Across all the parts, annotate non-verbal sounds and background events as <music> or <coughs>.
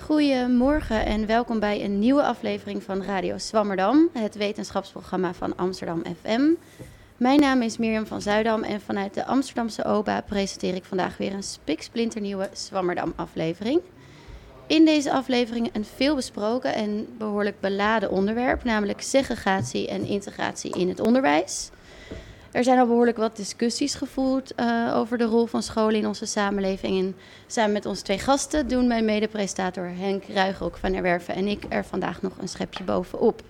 Goedemorgen en welkom bij een nieuwe aflevering van Radio Swammerdam, het wetenschapsprogramma van Amsterdam FM. Mijn naam is Mirjam van Zuidam en vanuit de Amsterdamse OBA presenteer ik vandaag weer een spiksplinternieuwe Swammerdam-aflevering. In deze aflevering een veel besproken en behoorlijk beladen onderwerp, namelijk segregatie en integratie in het onderwijs. Er zijn al behoorlijk wat discussies gevoerd uh, over de rol van scholen in onze samenleving. En samen met onze twee gasten doen mijn mede-presentator Henk Ruigrok van Erwerven en ik er vandaag nog een schepje bovenop.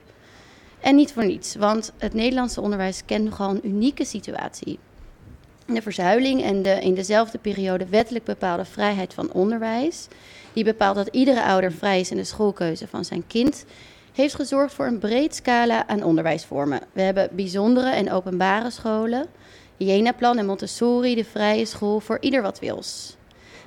En niet voor niets, want het Nederlandse onderwijs kent nogal een unieke situatie. De verzuiling en de in dezelfde periode wettelijk bepaalde vrijheid van onderwijs, die bepaalt dat iedere ouder vrij is in de schoolkeuze van zijn kind, heeft gezorgd voor een breed scala aan onderwijsvormen. We hebben bijzondere en openbare scholen, Jena-plan en Montessori, de vrije school voor ieder wat wils.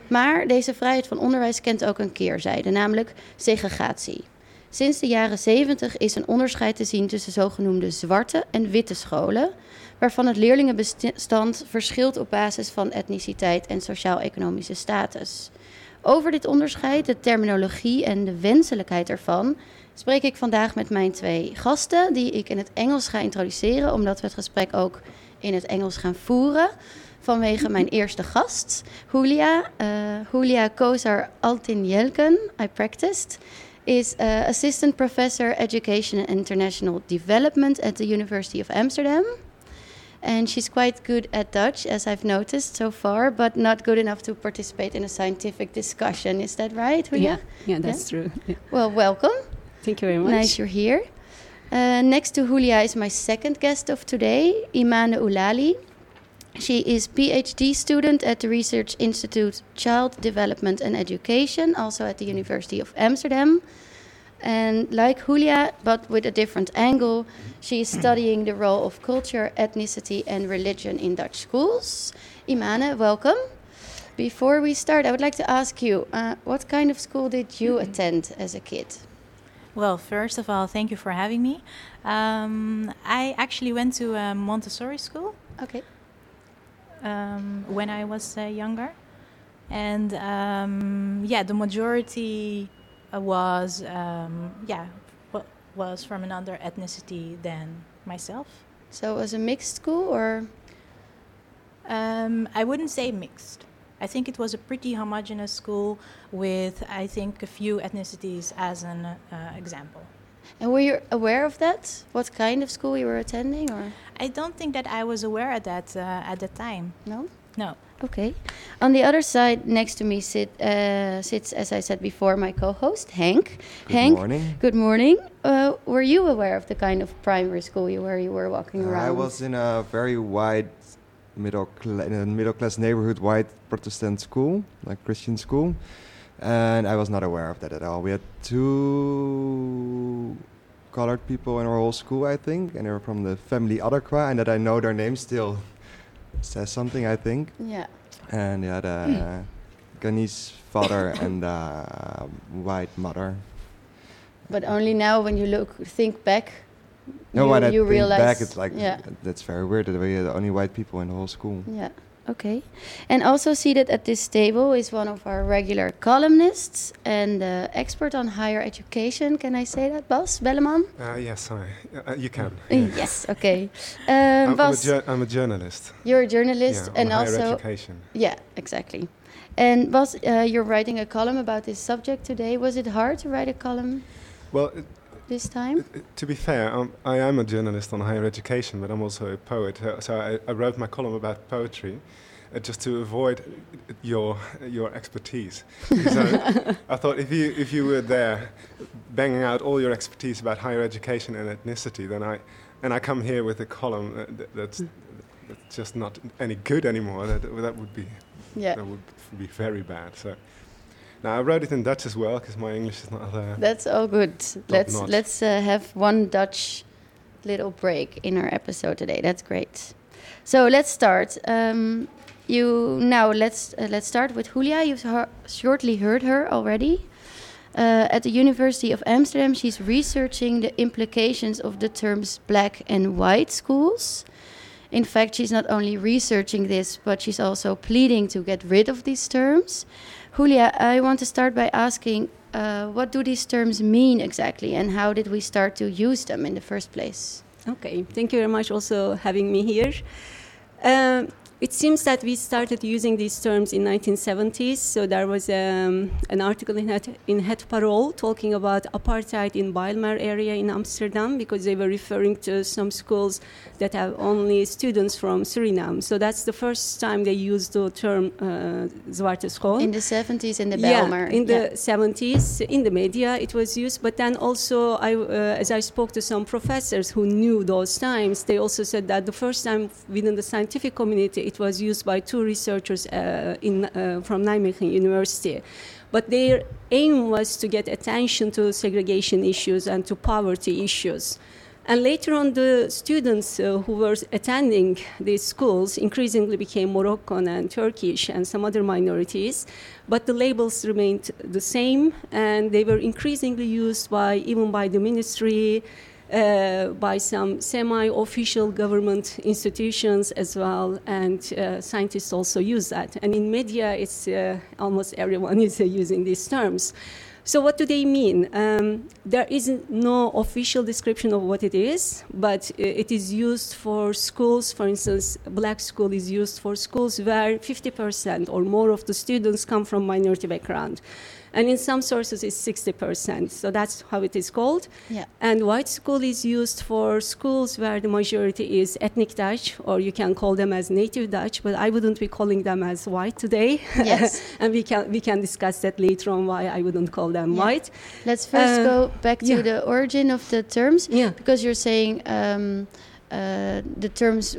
Maar deze vrijheid van onderwijs kent ook een keerzijde, namelijk segregatie. Sinds de jaren 70 is een onderscheid te zien tussen zogenoemde zwarte en witte scholen, waarvan het leerlingenbestand verschilt op basis van etniciteit en sociaal-economische status. Over dit onderscheid, de terminologie en de wenselijkheid ervan, spreek ik vandaag met mijn twee gasten, die ik in het Engels ga introduceren, omdat we het gesprek ook in het Engels gaan voeren. Vanwege mijn <laughs> eerste gast, Julia. Uh, Julia Kozar Altin Jelken, I practiced, is uh, Assistant Professor Education and International Development at the University of Amsterdam. and she's quite good at Dutch, as I've noticed so far, but not good enough to participate in a scientific discussion. Is that right? Julia? Yeah, yeah, that's yeah? true. Yeah. Well, welcome. Thank you very much. Nice you're here. Uh, next to Julia is my second guest of today, Imane Oulali. She is PhD student at the Research Institute Child Development and Education, also at the University of Amsterdam. And like Julia, but with a different angle, she is studying the role of culture, ethnicity, and religion in Dutch schools. Imane, welcome. Before we start, I would like to ask you uh, what kind of school did you <laughs> attend as a kid? Well, first of all, thank you for having me. Um, I actually went to a Montessori school. Okay. Um, when I was uh, younger. And um, yeah, the majority was um, yeah was from another ethnicity than myself. So it was a mixed school, or um, I wouldn't say mixed. I think it was a pretty homogenous school with, I think, a few ethnicities as an uh, example. And were you aware of that? What kind of school you were attending, or? I don't think that I was aware of that uh, at the time. No. No. Okay. On the other side, next to me sit, uh, sits, as I said before, my co-host Hank. Good Hank, morning. Good morning. Uh, were you aware of the kind of primary school you where you were walking around? I was in a very wide middle in a middle class neighborhood, white Protestant school, like Christian school, and I was not aware of that at all. We had two colored people in our whole school, I think, and they were from the family Adakwa, and that I know their names still <laughs> says something, I think. Yeah. And he had a hmm. Ghanese father <coughs> and a white mother. But only now, when you look, think back, no, you, when I you think realize. back, it's like yeah. that's very weird that we are the only white people in the whole school. Yeah. Okay. And also seated at this table is one of our regular columnists and uh, expert on higher education. Can I say that, Bas Belleman? Uh, yes, I, uh, you can. Yeah. <laughs> Yes, okay. <laughs> Um, I'm, Bas, I'm, a I'm, a journalist. You're a journalist yeah, and higher also. education. Yeah, exactly. And Bas, uh, you're writing a column about this subject today. Was it hard to write a column? Well, it, this time? To be fair, um, I am a journalist on higher education, but I'm also a poet. Uh, so I, I, wrote my column about poetry, uh, just to avoid your your expertise. so <laughs> I thought if you if you were there, banging out all your expertise about higher education and ethnicity, then I and I come here with a column that, that's, that's just not any good anymore. That that would be yeah. that would be very bad. So. Now I wrote it in Dutch as well because my English is not there. That's all good. Let's let's uh, have one Dutch little break in our episode today. That's great. So let's start. Um, you now let's uh, let's start with Julia. You've shortly heard her already. Uh, at the University of Amsterdam, she's researching the implications of the terms black and white schools. In fact, she's not only researching this, but she's also pleading to get rid of these terms. Julia, I want to start by asking uh, what do these terms mean exactly and how did we start to use them in the first place? Okay, thank you very much also having me here. Um, it seems that we started using these terms in 1970s. So there was um, an article in Het, in Het Parool talking about apartheid in Bijlmer area in Amsterdam because they were referring to some schools that have only students from Suriname. So that's the first time they used the term uh, Zwarte School. In the 70s in the Bijlmer. Yeah, in the yeah. 70s in the media it was used. But then also, I, uh, as I spoke to some professors who knew those times, they also said that the first time within the scientific community it was used by two researchers uh, in, uh, from Nijmegen University. But their aim was to get attention to segregation issues and to poverty issues. And later on, the students uh, who were attending these schools increasingly became Moroccan and Turkish and some other minorities, but the labels remained the same, and they were increasingly used by even by the ministry, by some semi-official government institutions as well, and uh, scientists also use that. And in media, it's uh, almost everyone <laughs> is uh, using these terms. So what do they mean? Um, there is no official description of what it is, but it is used for schools. For instance, black school is used for schools where 50% or more of the students come from minority background and in some sources it's 60%. So that's how it is called. Yeah. And white school is used for schools where the majority is ethnic Dutch, or you can call them as native Dutch, but I wouldn't be calling them as white today. Yes. <laughs> and we can we can discuss that later on why I wouldn't call them yeah. white. Let's first uh, go back to yeah. the origin of the terms. Yeah. Because you're saying um, uh, the terms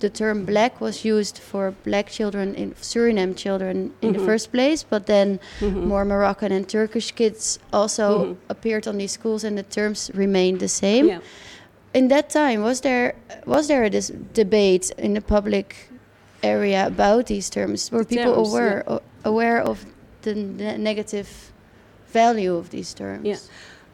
the term black was used for black children in Suriname children in mm-hmm. the first place, but then mm-hmm. more Moroccan and Turkish kids also mm-hmm. appeared on these schools, and the terms remained the same. Yeah. In that time, was there was there this debate in the public area about these terms? Were the people terms, aware yeah. aware of the ne- negative value of these terms? Yeah.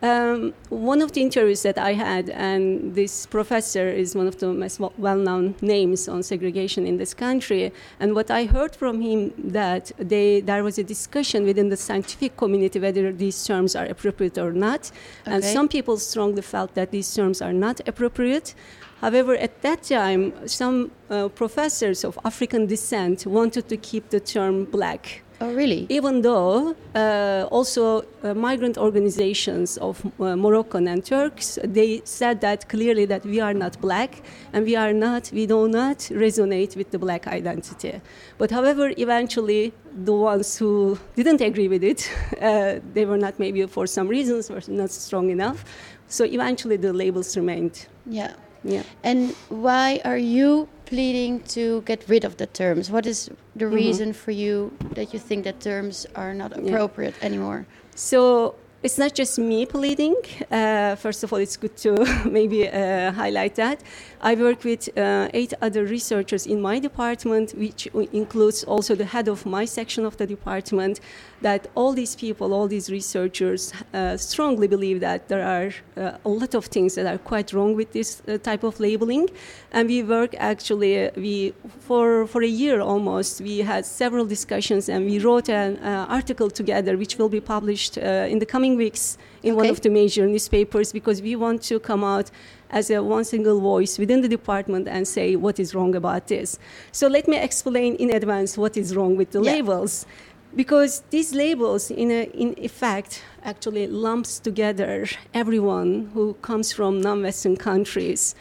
Um, one of the interviews that I had, and this professor is one of the most well known names on segregation in this country, and what I heard from him that they, there was a discussion within the scientific community whether these terms are appropriate or not, okay. and some people strongly felt that these terms are not appropriate. However, at that time, some uh, professors of African descent wanted to keep the term black Oh, really? Even though uh, also uh, migrant organizations of uh, Moroccan and Turks, they said that clearly that we are not black and we are not, we do not resonate with the black identity. But however, eventually the ones who didn't agree with it, <laughs> uh, they were not maybe for some reasons were not strong enough. So eventually the labels remained. Yeah. Yeah. And why are you pleading to get rid of the terms? What is the mm-hmm. reason for you that you think that terms are not appropriate yeah. anymore? So it's not just me pleading. Uh, first of all, it's good to <laughs> maybe uh, highlight that. I work with uh, eight other researchers in my department, which includes also the head of my section of the department. That all these people, all these researchers, uh, strongly believe that there are uh, a lot of things that are quite wrong with this uh, type of labeling, and we work actually we for for a year almost. We had several discussions, and we wrote an article together, which will be published in the coming weeks in okay. one of the major newspapers because we want to come out as a one single voice within the department and say what is wrong about this. So let me explain in advance what is wrong with the yeah. labels. Because these labels, in, a, in effect, actually lumps together everyone who comes from non-Western countries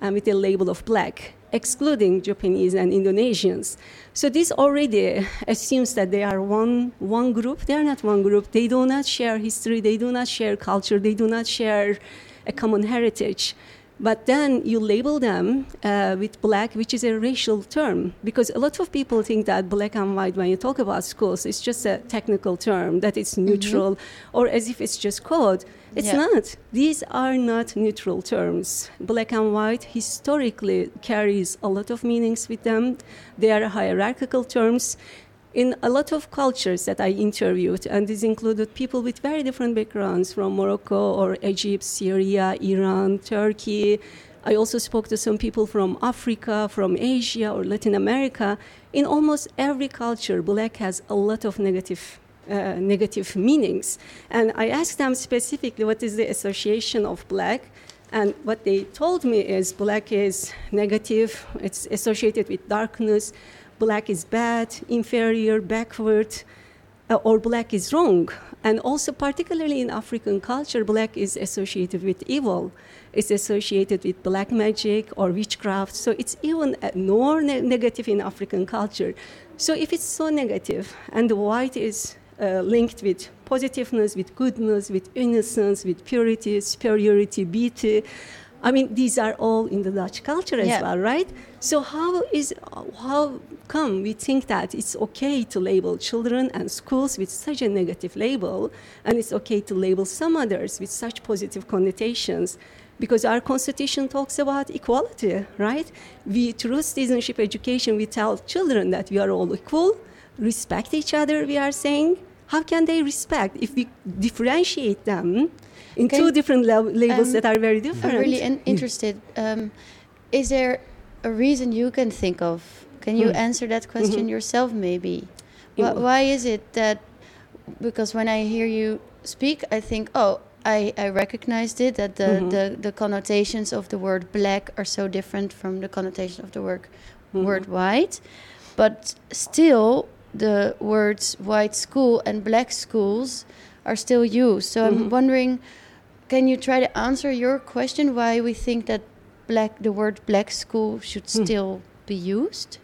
um, with a label of black, excluding Japanese and Indonesians. So this already assumes that they are one, one group. They are not one group. They do not share history. They do not share culture. They do not share a common heritage. But then you label them uh, with black, which is a racial term, because a lot of people think that black and white, when you talk about schools, it's just a technical term, that it's mm-hmm. neutral, mm-hmm. or as if it's just code. It's yeah. not. These are not neutral terms. Black and white historically carries a lot of meanings with them. They are hierarchical terms in a lot of cultures that I interviewed, and this included people with very different backgrounds from Morocco or Egypt, Syria, Iran, Turkey. I also spoke to some people from Africa, from Asia, or Latin America. In almost every culture, black has a lot of negative uh, negative meanings. And I asked them specifically what is the association of black. And what they told me is black is negative, it's associated with darkness, black is bad, inferior, backward, uh, or black is wrong. And also, particularly in African culture, black is associated with evil. It's associated with black magic or witchcraft. So it's even more ne- negative in African culture. So if it's so negative, and the white is uh, linked with positiveness, with goodness, with innocence, with purity, superiority, beauty. I mean, these are all in the Dutch culture as Yeah. well, right? So how is how come we think that it's okay to label children and schools with such a negative label, and it's okay to label some others with such positive connotations? Because our constitution talks about equality, right? We through citizenship education we tell children that we are all equal, respect each other. We are saying, how can they respect if we differentiate them in Can- two different lab- labels um, that are very different. I'm really in- interested. Um, is there a reason you can think of? Can you Hmm. answer that question Mhm. yourself, maybe? In Why, is it that? Because when I hear you speak, I think, oh, I, I recognized it that the, Mhm. the, the connotations of the word black are so different from the connotation of the word Mhm. word white, but still the words white school and black schools are still used. So I'm Mhm. wondering, can you try to answer your question why we think that black the word black school should Hmm. still be used?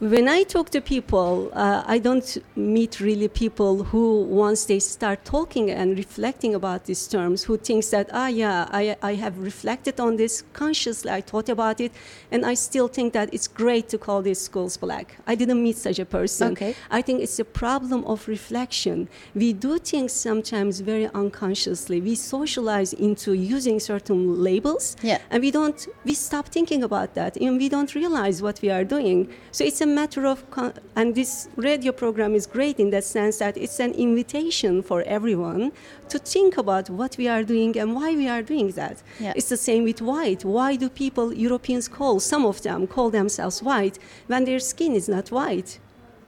When I talk to people, uh, I don't meet really people who, once they start talking and reflecting about these terms, who thinks that, ah, yeah, I, I have reflected on this consciously, I thought about it, and I still think that it's great to call these schools black. I didn't meet such a person. Okay. I think it's a problem of reflection. We do things sometimes very unconsciously. We socialize into using certain labels, Yeah. and we don't. We stop thinking about that, and we don't realize what we are doing. So it's a matter of, con- and this radio program is great in that sense that it's an invitation for everyone to think about what we are doing and why we are doing that. Yeah. It's the same with white. Why do people, Europeans, call some of them call themselves white when their skin is not white?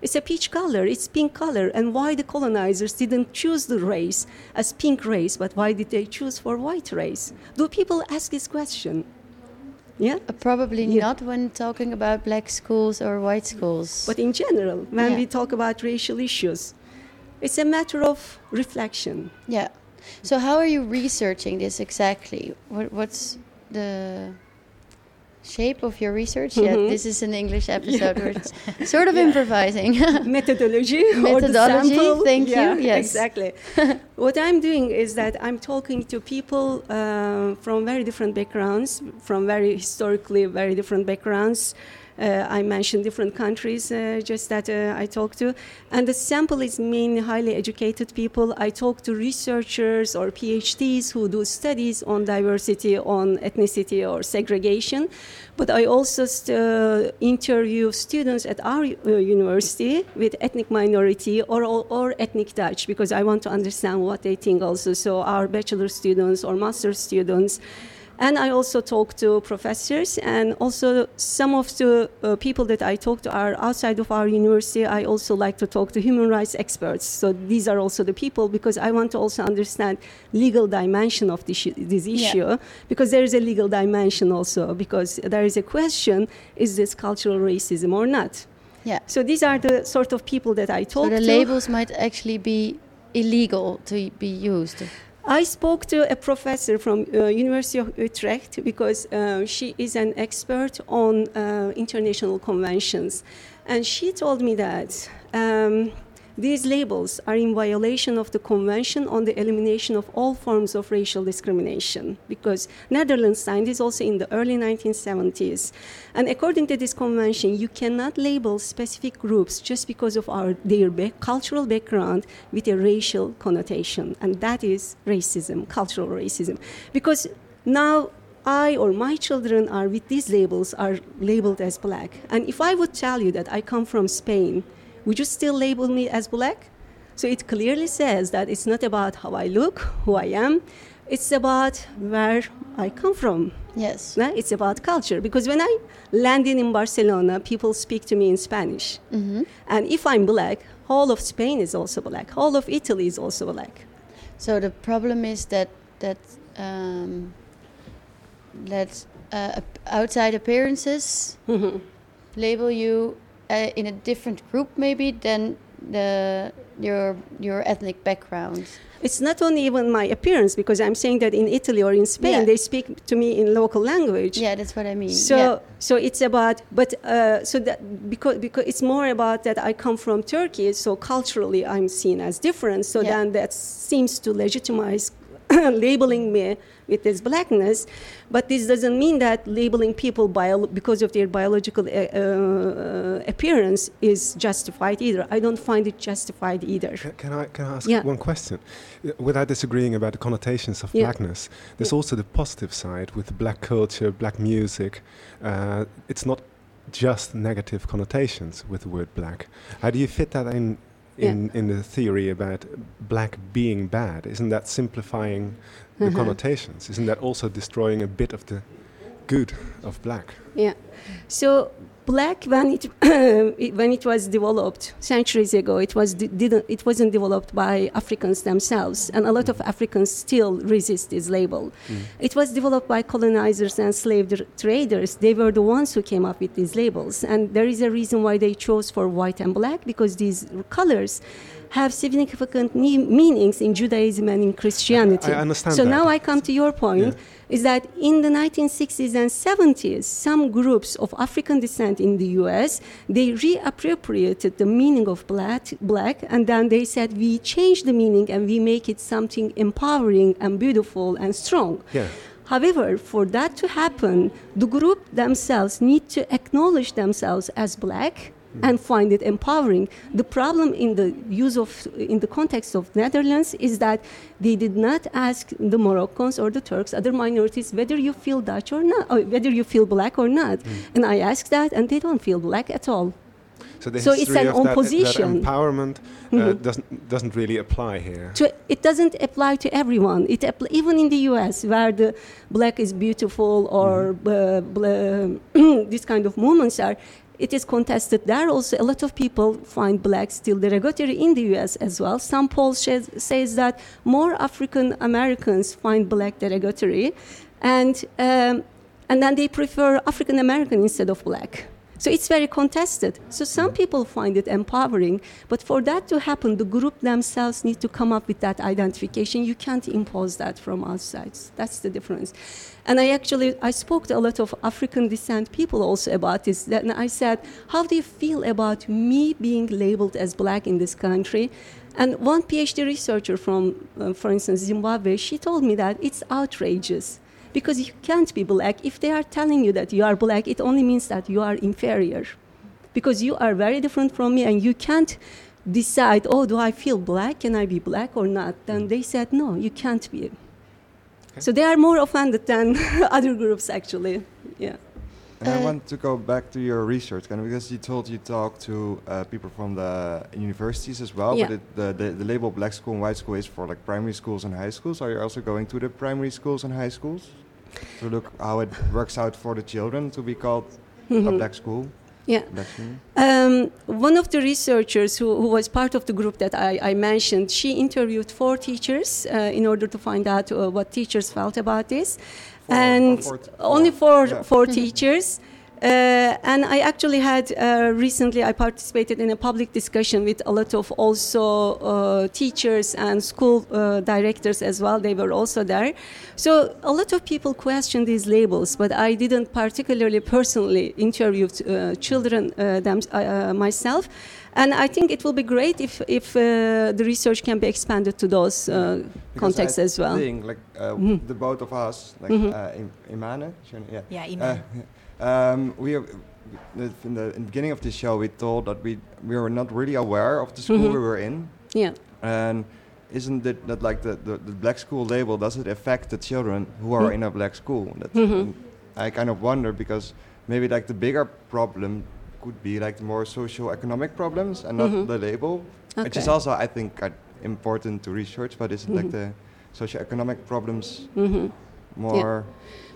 It's a peach color, it's pink color. And why the colonizers didn't choose the race as pink race, but why did they choose for white race? Do people ask this question? Yeah? Uh, Probably Yeah. not when talking about black schools or white schools. But in general, when Yeah. we talk about racial issues, it's a matter of reflection. yeah. So how are you researching this exactly? What, what's the shape of your research? Yeah, Mhm. this is an English episode. We're <laughs> s- sort of improvising. <laughs> Methodology, Methodology, thank you, yes. exactly. <laughs> what I'm doing is that I'm talking to people uh, from very different backgrounds, from very historically very different backgrounds. Uh, I mentioned different countries uh, just that uh, I talk to. And the sample is mainly highly educated people. I talk to researchers or PhDs who do studies on diversity, on ethnicity, or segregation. But I also st- interview students at our university with ethnic minority or, or, or ethnic Dutch because I want to understand what they think also. So, our bachelor students or master students. And I also talk to professors, and also some of the uh, people that I talk to are outside of our university. I also like to talk to human rights experts. So these are also the people because I want to also understand legal dimension of this, this Yeah. issue because there is a legal dimension also because there is a question: is this cultural racism or not? yeah. So these are the sort of people that I talk So the to. labels might actually be illegal to be used. I spoke to a professor from uh, University of Utrecht because uh, she is an expert on uh, international conventions, and she told me that um, these labels are in violation of the Convention on the Elimination of All Forms of Racial Discrimination because Netherlands signed this also in the early 1970s, and according to this convention, you cannot label specific groups just because of our their cultural background with a racial connotation, and that is racism, cultural racism, because now I or my children are with these labels are labeled as black. And if I would tell you that I come from Spain, would you still label me as black? So it clearly says that it's not about how I look, who I am. it's about where I come from. Yes. It's about culture because when I landed in Barcelona, people speak to me in Spanish. hmm And if I'm black, all of Spain is also black. All of Italy is also black. So the problem is that that um, that uh, outside appearances Mhm. label you uh, in a different group maybe than the your your ethnic background. It's not only even my appearance because I'm saying that in Italy or in Spain Yeah. they speak to me in local language. Yeah, that's what I mean. So yeah. so it's about but uh, so that because because it's more about that I come from Turkey, so culturally I'm seen as different. So Yeah. then that seems to legitimize <coughs> labeling me with this blackness, but this doesn't mean that labeling people bio- because of their biological uh, uh, appearance is justified either. I don't find it justified either. Can, can I can I ask Yeah. one question? Without disagreeing about the connotations of Yeah. blackness, there's Yeah. also the positive side with black culture, black music. Uh, it's not just negative connotations with the word black. How do you fit that in? In, in the theory about black being bad, isn't that simplifying the Mhm. connotations? Isn't that also destroying a bit of the good of black? Yeah. So black when it, <coughs> when it was developed centuries ago, it was di- didn't it wasn't developed by Africans themselves, and a lot of Africans still resist this label. Mm. It was developed by colonizers and slave traders. They were the ones who came up with these labels, and there is a reason why they chose for white and black because these colors have significant ne- meanings in Judaism and in Christianity. I understand So that. now I come to your point Yeah. Is that in the 1960s and 70s, some groups of African descent in the US, they reappropriated the meaning of black, black, and then they said we change the meaning and we make it something empowering and beautiful and strong. Yeah. However, for that to happen, the group themselves need to acknowledge themselves as black and find it empowering. The problem in the use of, in the context of Netherlands is that they did not ask the Moroccans or the Turks, other minorities, whether you feel Dutch or not, or whether you feel black or not. And I asked that, and they don't feel black at all. So So it's an of that, that opposition. empowerment uh, Mhm. doesn't doesn't really apply here. to, it doesn't apply to everyone. It appl- even in the U.S., where the black is beautiful or uh, bla- this kind of movements are, it is contested. There also a lot of people find black still derogatory in the U.S. as well. Some polls says, says that more African Americans find black derogatory, and um, and then they prefer African American instead of black. So it's very contested. So some people find it empowering, but for that to happen, the group themselves need to come up with that identification. You can't impose that from outside. That's the difference. And I actually I spoke to a lot of African descent people also about this. And I said, "How do you feel about me being labeled as black in this country?" And one PhD researcher from, uh, for instance, Zimbabwe, she told me that it's outrageous because you can't be black. If they are telling you that you are black, it only means that you are inferior because you are very different from me and you can't decide, oh, do I feel black? Can I be black or not? Then they said, no, you can't be. So they are more offended than <laughs> other groups, actually. Yeah. And I Uh, want to go back to your research, kind of, because you told you talked to uh, people from the universities as well. Yeah. But it, the, the the label black school and white school is for like primary schools and high schools. Are you also going to the primary schools and high schools to look how it works out for the children to be called a Mhm. black school? Yeah. Black school? Um, one of the researchers who, who was part of the group that I, I mentioned, she interviewed four teachers uh, in order to find out uh, what teachers felt about this. Four- and t- only four, four, yeah. four teachers. Uh, and I actually had uh, recently I participated in a public discussion with a lot of also uh, teachers and school uh, directors as well. They were also there. So a lot of people question these labels, but I didn't particularly personally interview uh, children uh, them, uh, uh, myself. And I think it will be great if, if uh, the research can be expanded to those uh, contexts I as well. Think, like uh, Mhm. the both of us, like Mhm. uh, Imane, is your- yeah. Yeah, Uh, Iman. <laughs> um, we have, in the in the beginning of the show, we told that we we were not really aware of the school Mhm. we were in, Yeah. and isn't it that like the, the, the black school label does it affect the children who are Mm. in a black school? That's, Mhm. I kind of wonder because maybe like the bigger problem could be like the more socio-economic problems and not Mhm. the label, which is also I think uh, important to research. But is it like the socioeconomic problems hmm more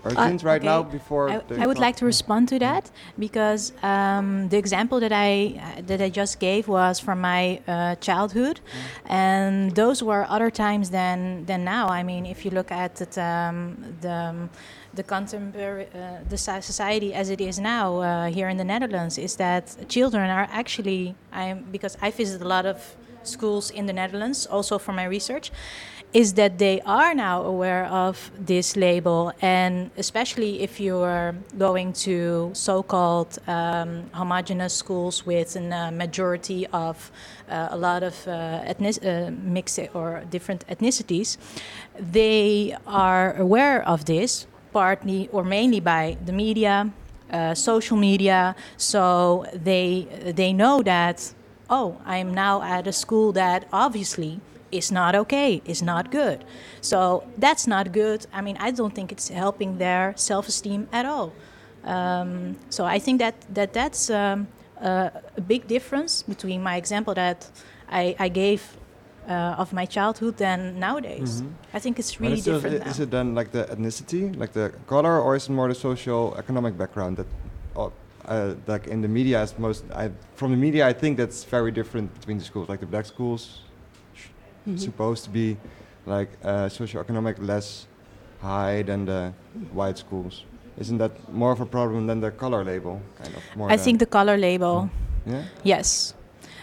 urgent right Okay. now before I, I would like to respond to that because um, the example that I uh, that I just gave was from my uh, childhood, and those were other times than than now. I mean, if you look at it, um, the um, the contemporary uh, the society as it is now uh, here in the Netherlands is that children are actually I because I visit a lot of schools in the Netherlands also for my research is that they are now aware of this label, and especially if you are going to so-called um, homogenous schools with a uh, majority of uh, a lot of uh, ethnic, uh, mixed or different ethnicities, they are aware of this partly or mainly by the media, uh, social media. So they they know that oh, I am now at a school that obviously is not okay, is not good. So that's not good. I mean, I don't think it's helping their self-esteem at all. Um, so I think that that that's um, uh, a big difference between my example that I, I gave uh, of my childhood than nowadays. Mhm. I think it's really it's different i- Is it then like the ethnicity, like the color, or is it more the social economic background that, uh, uh, like in the media, is most? I, from the media, I think that's very different between the schools. Like the black schools, Mhm. supposed to be like uh, socioeconomic less high than the white schools. Isn't that more of a problem than the color label? Kind of more. I think the color label. Yeah. Yes.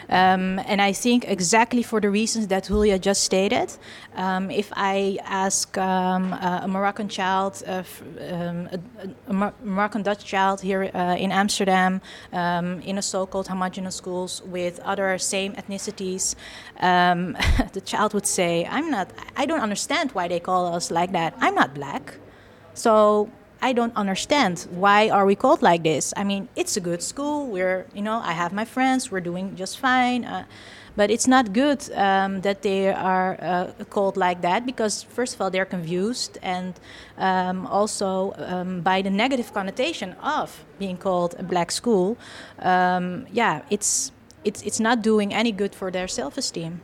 Um, and I think exactly for the reasons that Julia just stated. Um, if I ask um, a Moroccan child, uh, um, a, a Moroccan Dutch child here uh, in Amsterdam, um, in a so called homogenous schools with other same ethnicities, um, <laughs> the child would say, I'm not, I don't understand why they call us like that. I'm not black. So I don't understand why are we called like this. I mean, it's a good school. We're, you know, I have my friends. We're doing just fine. Uh, but it's not good um, that they are uh, called like that because, first of all, they're confused, and um, also um, by the negative connotation of being called a black school. Um, yeah, it's it's it's not doing any good for their self-esteem.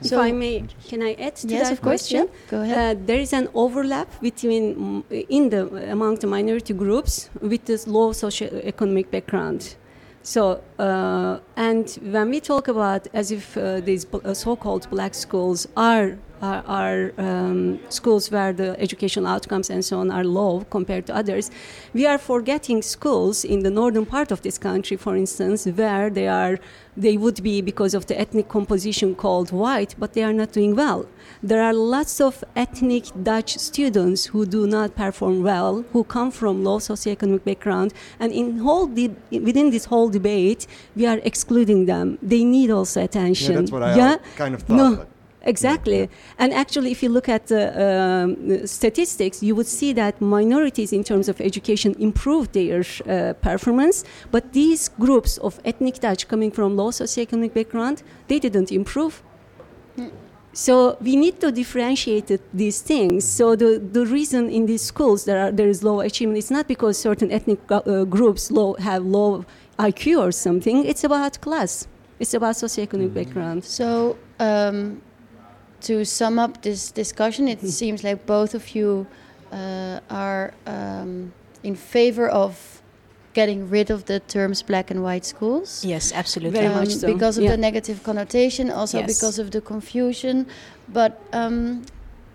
If So- I may, can I add to Yes, that of course. question? Yeah. Go ahead. Uh, there is an overlap between mm, in the among the minority groups with this low socioeconomic background. So, uh, and when we talk about as if uh, these uh, so-called black schools are are, are um, schools where the educational outcomes and so on are low compared to others, we are forgetting schools in the northern part of this country, for instance, where they are they would be because of the ethnic composition called white, but they are not doing well. There are lots of ethnic Dutch students who do not perform well, who come from low socioeconomic background, and in whole de- within this whole debate, we are excluding them. They need also attention. Yeah, that's what I Yeah? kind of thought. No. like- Exactly. Yeah. And actually, if you look at the um, statistics, you would see that minorities, in terms of education, improved their uh, performance. But these groups of ethnic Dutch coming from low socioeconomic background, they didn't improve. So we need to differentiate these things. So the, the reason in these schools there are there is low achievement is not because certain ethnic uh, groups low have low IQ or something. It's about class. It's about socioeconomic background. So, um, to sum up this discussion, it Mhm. seems like both of you uh, are um, in favor of getting rid of the terms black and white schools. Yes, absolutely. Very much so, Because of yeah. the negative connotation, also Yes. because of the confusion. But um,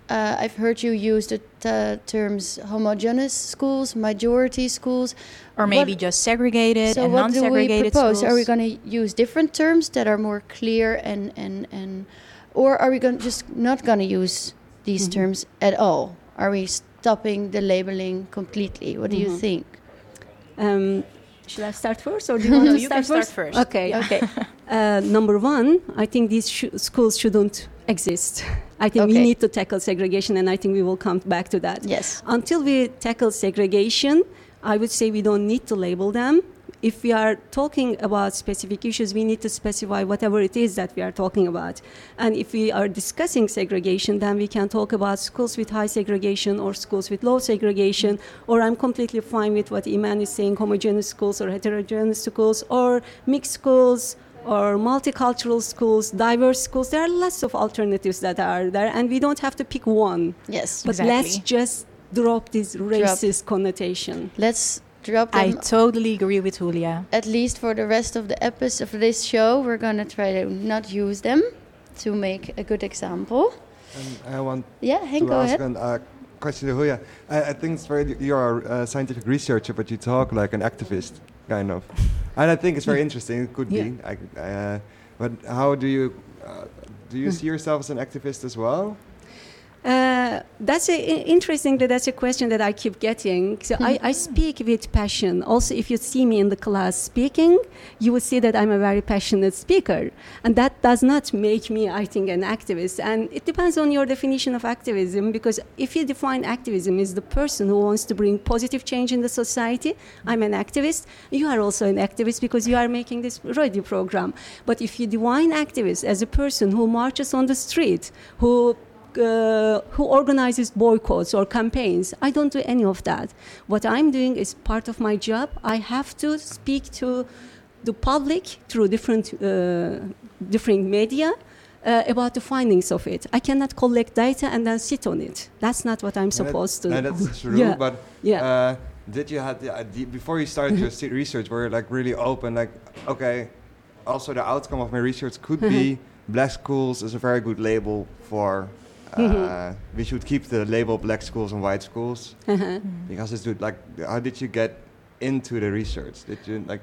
uh, I've heard you use the t- terms homogeneous schools, majority schools. or maybe What- just segregated so and what do we propose? schools. Are we going to use different terms that are more clear and and and, or are we going just not going to use these Mhm. terms at all? Are we stopping the labeling completely? What do you Mhm. think? Um, should I start first, or do you <laughs> want No, to you start can start first? first. Okay, Yeah. okay. <laughs> Uh, number one, I think these sh- schools shouldn't exist. I think we need to tackle segregation, and I think we will come back to that. Yes. Until we tackle segregation, I would say we don't need to label them. If we are talking about specific issues, we need to specify whatever it is that we are talking about. And if we are discussing segregation, then we can talk about schools with high segregation or schools with low segregation. Or I'm completely fine with what Iman is saying homogeneous schools or heterogeneous schools or mixed schools or multicultural schools, diverse schools. There are lots of alternatives that are there, and we don't have to pick one. Yes. But Exactly. let's just drop this racist connotation. Let's drop I totally agree with Julia. At least for the rest of the episode of this show, we're gonna try to not use them to make a good example. And I want Yeah, Henk, to go ask ahead. a uh, question to Julia. I, I think it's very you're a scientific researcher, but you talk like an activist, kind of. and I think it's very <laughs> interesting. It could Yeah. be. I, uh, but how do you uh, do you see yourself as an activist as well? Uh, that's a, i- interesting. That's a question that I keep getting. So I, I speak with passion. Also, if you see me in the class speaking, you will see that I'm a very passionate speaker, and that does not make me, I think, an activist. And it depends on your definition of activism. Because if you define activism as the person who wants to bring positive change in the society, I'm an activist. You are also an activist because you are making this radio program. But if you define activist as a person who marches on the street, who uh, who organizes boycotts or campaigns. I don't do any of that. What I'm doing is part of my job. I have to speak to the public through different uh, different media. Uh, about the findings of it. I cannot collect data and then sit on it. That's not what I'm And that- supposed to do. that's <laughs> true. Yeah. But Yeah. uh, did you have the idea before you started your <laughs> research? Were you like really open? Like, okay, also the outcome of my research could be black schools is a very good label for. Uh. We should keep the label black schools and white schools Uh-huh. because it's. Like, how did you get into the research? Did you like?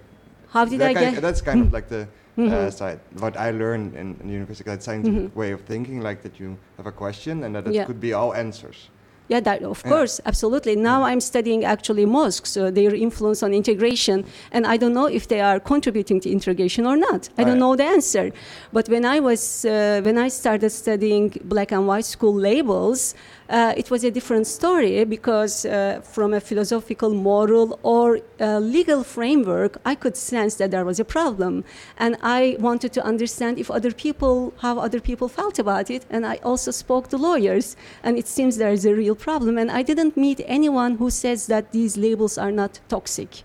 How did that I kind- get? That's kind of <laughs> like the uh, Mhm. side. What I learned in, in university, that scientific Mhm. way of thinking, like that you have a question and that it Yeah. could be all answers. Yeah, that, of Yeah. course, absolutely. Now I'm studying actually mosques, uh, their influence on integration, and I don't know if they are contributing to integration or not. I don't know the answer. But when I was uh, when I started studying black and white school labels, uh, it was a different story because uh, from a philosophical, moral, or uh, legal framework, I could sense that there was a problem, and I wanted to understand if other people how other people felt about it, and I also spoke to lawyers, and it seems there is a real problem, and I didn't meet anyone who says that these labels are not toxic.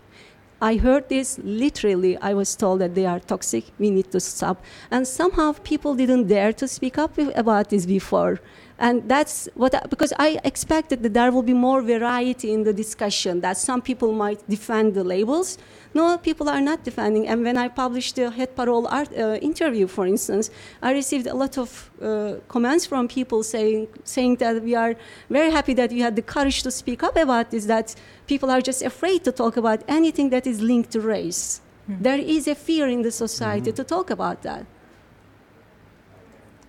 I heard this literally. I was told that they are toxic. We need to stop. And somehow people didn't dare to speak up about this before. And that's what, I, because I expected that there will be more variety in the discussion, that some people might defend the labels. No, people are not defending. And when I published the Het Parool art, uh, interview, for instance, I received a lot of uh, comments from people saying, saying that we are very happy that you had the courage to speak up about this, that people are just afraid to talk about anything that is linked to race. There is a fear in the society to talk about that.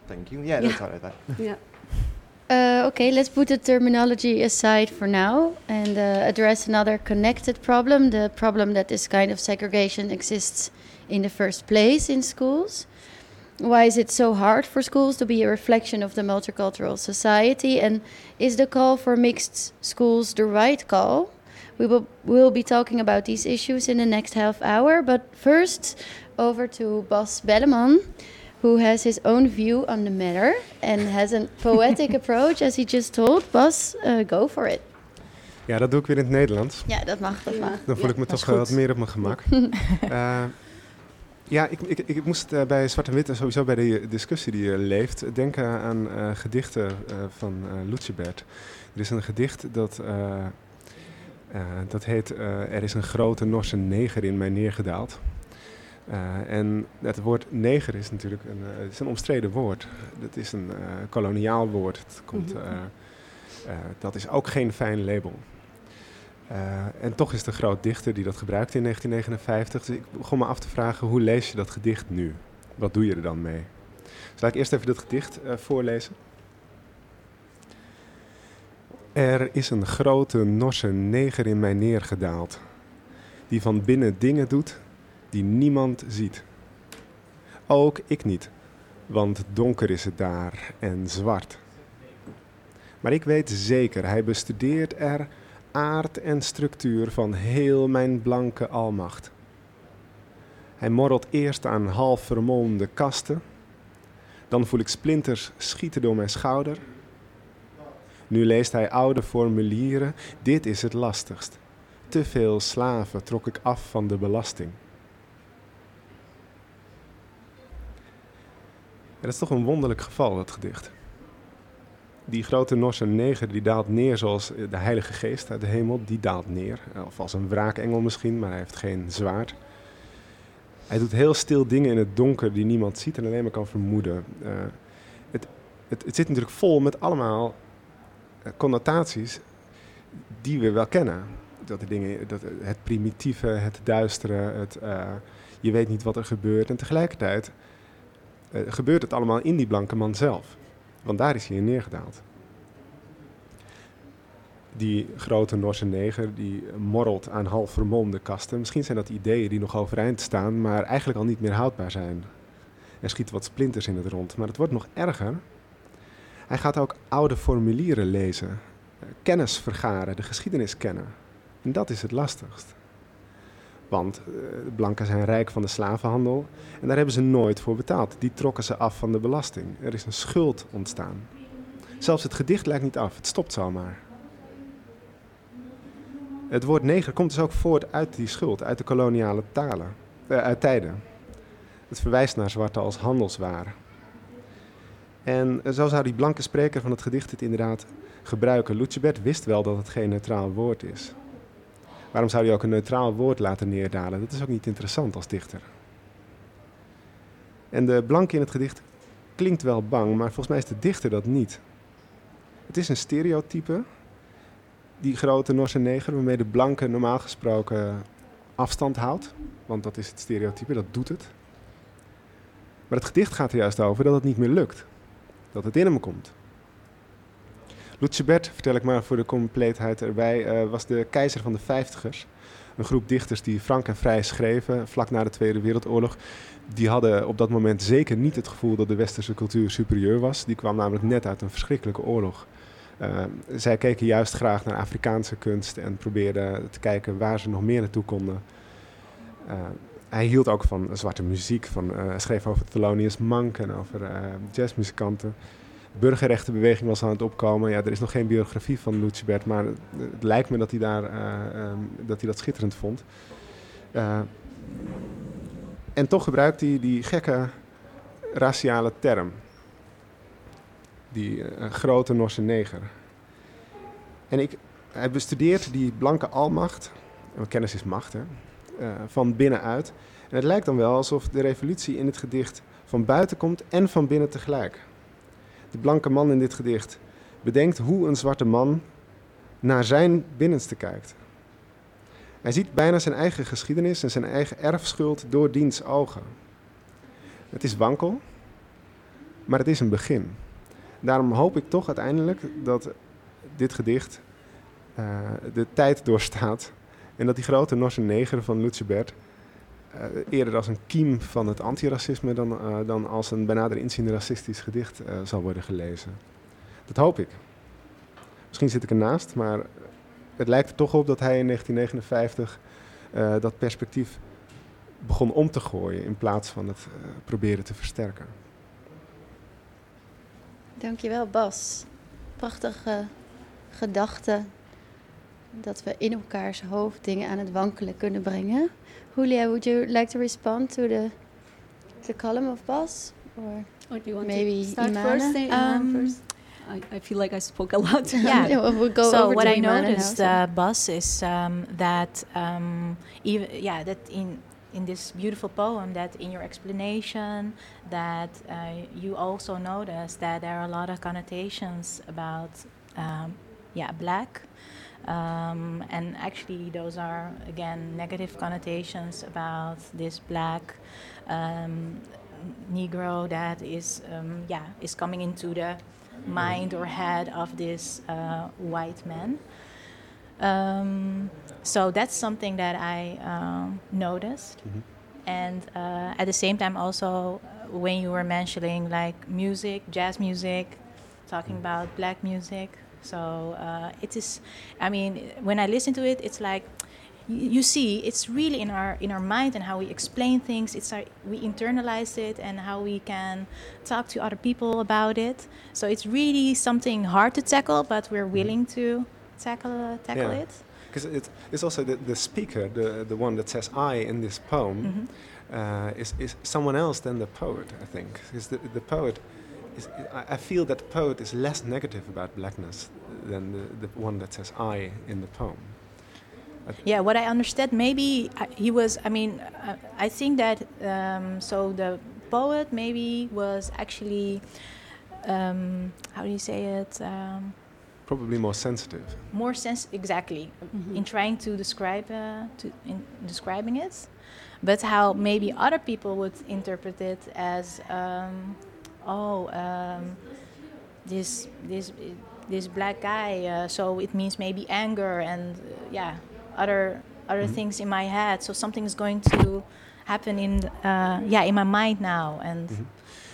Thank you. Yeah, Yeah. that's all I. Yeah. <laughs> Uh, okay, let's put the terminology aside for now and uh, address another connected problem the problem that this kind of segregation exists in the first place in schools. Why is it so hard for schools to be a reflection of the multicultural society? And is the call for mixed schools the right call? We will we'll be talking about these issues in the next half hour, but first over to Bas Belleman who has his own view on the matter and has a poetic <laughs> approach, as he just told. Bas, uh, go for it. Ja, dat doe ik weer in het Nederlands. Ja, dat mag, dat mag. Dan voel ik me toch eh, wat goed. meer op mijn gemak. <laughs> Eh, ja, ik, ik, ik moest eh, bij Zwart en Wit en sowieso bij de discussie die eh, leeft denken aan eh, gedichten eh, van uh, Lucebert. Er is een gedicht dat, eh, eh, dat heet eh, Er is een grote Norse neger in mij neergedaald. Uh, en het woord neger is natuurlijk een, uh, is een omstreden woord. Dat is een uh, koloniaal woord. Het komt, Mhm. dat is ook geen fijn label. En toch is een groot dichter die dat gebruikte in 1959. Dus ik begon me af te vragen, hoe lees je dat gedicht nu? Wat doe je er dan mee? Dus laat ik eerst even dat gedicht voorlezen. Er is een grote Norse neger in mij neergedaald, die van binnen dingen doet die niemand ziet. Ook ik niet, want donker is het daar en zwart. Maar ik weet zeker, hij bestudeert er aard en structuur van heel mijn blanke almacht. Hij morrelt eerst aan half vermolmde kasten, dan voel ik splinters schieten door mijn schouder. Nu leest hij oude formulieren, dit is het lastigst. Te veel slaven trok ik af van de belasting. Dat is toch een wonderlijk geval, dat gedicht. Die grote Norse neger die daalt neer zoals de Heilige Geest uit de hemel. Die daalt neer. Of als een wraakengel misschien, maar hij heeft geen zwaard. Hij doet heel stil dingen in het donker die niemand ziet en alleen maar kan vermoeden. Uh, het, het, het, zit natuurlijk vol met allemaal uh, connotaties die we wel kennen. Dat de dingen, dat, het primitieve, het duistere, het, uh, je weet niet wat er gebeurt. En tegelijkertijd gebeurt het allemaal in die blanke man zelf. Want daar is hij in neergedaald. Die grote Norse neger die morrelt aan half vermomde kasten. Misschien zijn dat ideeën die nog overeind staan, maar eigenlijk al niet meer houdbaar zijn. Er schieten wat splinters in het rond, maar het wordt nog erger. Hij gaat ook oude formulieren lezen, kennis vergaren, de geschiedenis kennen. En dat is het lastigst. Want uh, blanken zijn rijk van de slavenhandel en daar hebben ze nooit voor betaald. Die trokken ze af van de belasting. Er is een schuld ontstaan. Zelfs het gedicht lijkt niet af, het stopt zomaar. Het woord neger komt dus ook voort uit die schuld, uit de koloniale talen, uh, uit tijden. Het verwijst naar zwarte als handelswaar. En zo zou die blanke spreker van het gedicht het inderdaad gebruiken. Lucebert wist wel dat het geen neutraal woord is. Waarom zou hij ook een neutraal woord laten neerdalen? Dat is ook niet interessant als dichter. En de blanke in het gedicht klinkt wel bang, maar volgens mij is de dichter dat niet. Het is een stereotype, die grote Norse neger, waarmee de blanke normaal gesproken afstand houdt. Want dat is het stereotype, dat doet het. Maar het gedicht gaat er juist over dat het niet meer lukt. Dat het in hem komt. Lucebert, vertel ik maar voor de compleetheid erbij, uh, was de keizer van de vijftigers. Een groep dichters die frank en vrij schreven vlak na de Tweede Wereldoorlog. Die hadden op dat moment zeker niet het gevoel dat de westerse cultuur superieur was. Die kwam namelijk net uit een verschrikkelijke oorlog. Uh, zij keken juist graag naar Afrikaanse kunst en probeerden te kijken waar ze nog meer naartoe konden. Uh, hij hield ook van zwarte muziek. Van, schreef over Thelonious Monk en over jazzmuzikanten burgerrechtenbeweging was aan het opkomen. Ja, er is nog geen biografie van Lucebert, maar het, lijkt me dat hij, daar, uh, um, dat, hij dat schitterend vond. Uh, en toch gebruikt hij die gekke raciale term. Die uh, grote Norse neger. En ik, hij bestudeert die blanke almacht, kennis is macht, hè, van binnenuit. En het lijkt dan wel alsof de revolutie in het gedicht van buiten komt en van binnen tegelijk de blanke man in dit gedicht bedenkt hoe een zwarte man naar zijn binnenste kijkt. Hij ziet bijna zijn eigen geschiedenis en zijn eigen erfschuld door diens ogen. Het is wankel, maar het is een begin. Daarom hoop ik toch uiteindelijk dat dit gedicht uh, de tijd doorstaat en dat die grote Norse neger van Lucebert uh, eerder als een kiem van het antiracisme dan, uh, dan als een bijna inziende racistisch gedicht uh, zal worden gelezen. Dat hoop ik. Misschien zit ik ernaast, maar het lijkt er toch op dat hij in 1959 dat perspectief begon om te gooien in plaats van het proberen te versterken. Dankjewel Bas. Prachtige gedachten dat we in elkaars hoofd dingen aan het wankelen kunnen brengen. Julia, would you like to respond to the the column of Bas, or, or do you want maybe to start Imana? first? Um, first? I, I feel like I spoke a lot. Yeah. <laughs> Yeah, we'll go so over what to I Imana now, noticed, so- uh, Bas, is um, that um, even yeah that in in this beautiful poem that in your explanation that uh, you also notice that there are a lot of connotations about um, yeah black um, and actually those are again negative connotations about this black um, negro that is um, yeah is coming into the mind or head of this uh, white man. Um, so that's something that I um, noticed. Mhm. and uh, at the same time also when you were mentioning like music jazz music talking about black music so uh, it is i mean when i listen to it it's like you, you see it's really in our in our mind and how we explain things it's our, we internalize it and how we can talk to other people about it so it's really something hard to tackle but we're willing to tackle tackle Yeah. it Because it, it's also the, the speaker, the, the one that says I in this poem, Mhm. uh, is, is someone else than the poet, I think. Because the, the poet, is, I, I feel that the poet is less negative about blackness than the, the one that says I in the poem. Yeah, what I understood, maybe uh, he was. I mean, uh, I think that um, so the poet maybe was actually um, how do you say it? Um, Probably more sensitive. more sense exactly Mhm. in trying to describe uh, to in describing it, but how maybe other people would interpret it as um, oh um, this this this black guy. Uh, so it means maybe anger and uh, yeah other other Mhm. things in my head. So something is going to happen in uh, yeah in my mind now and. Mhm.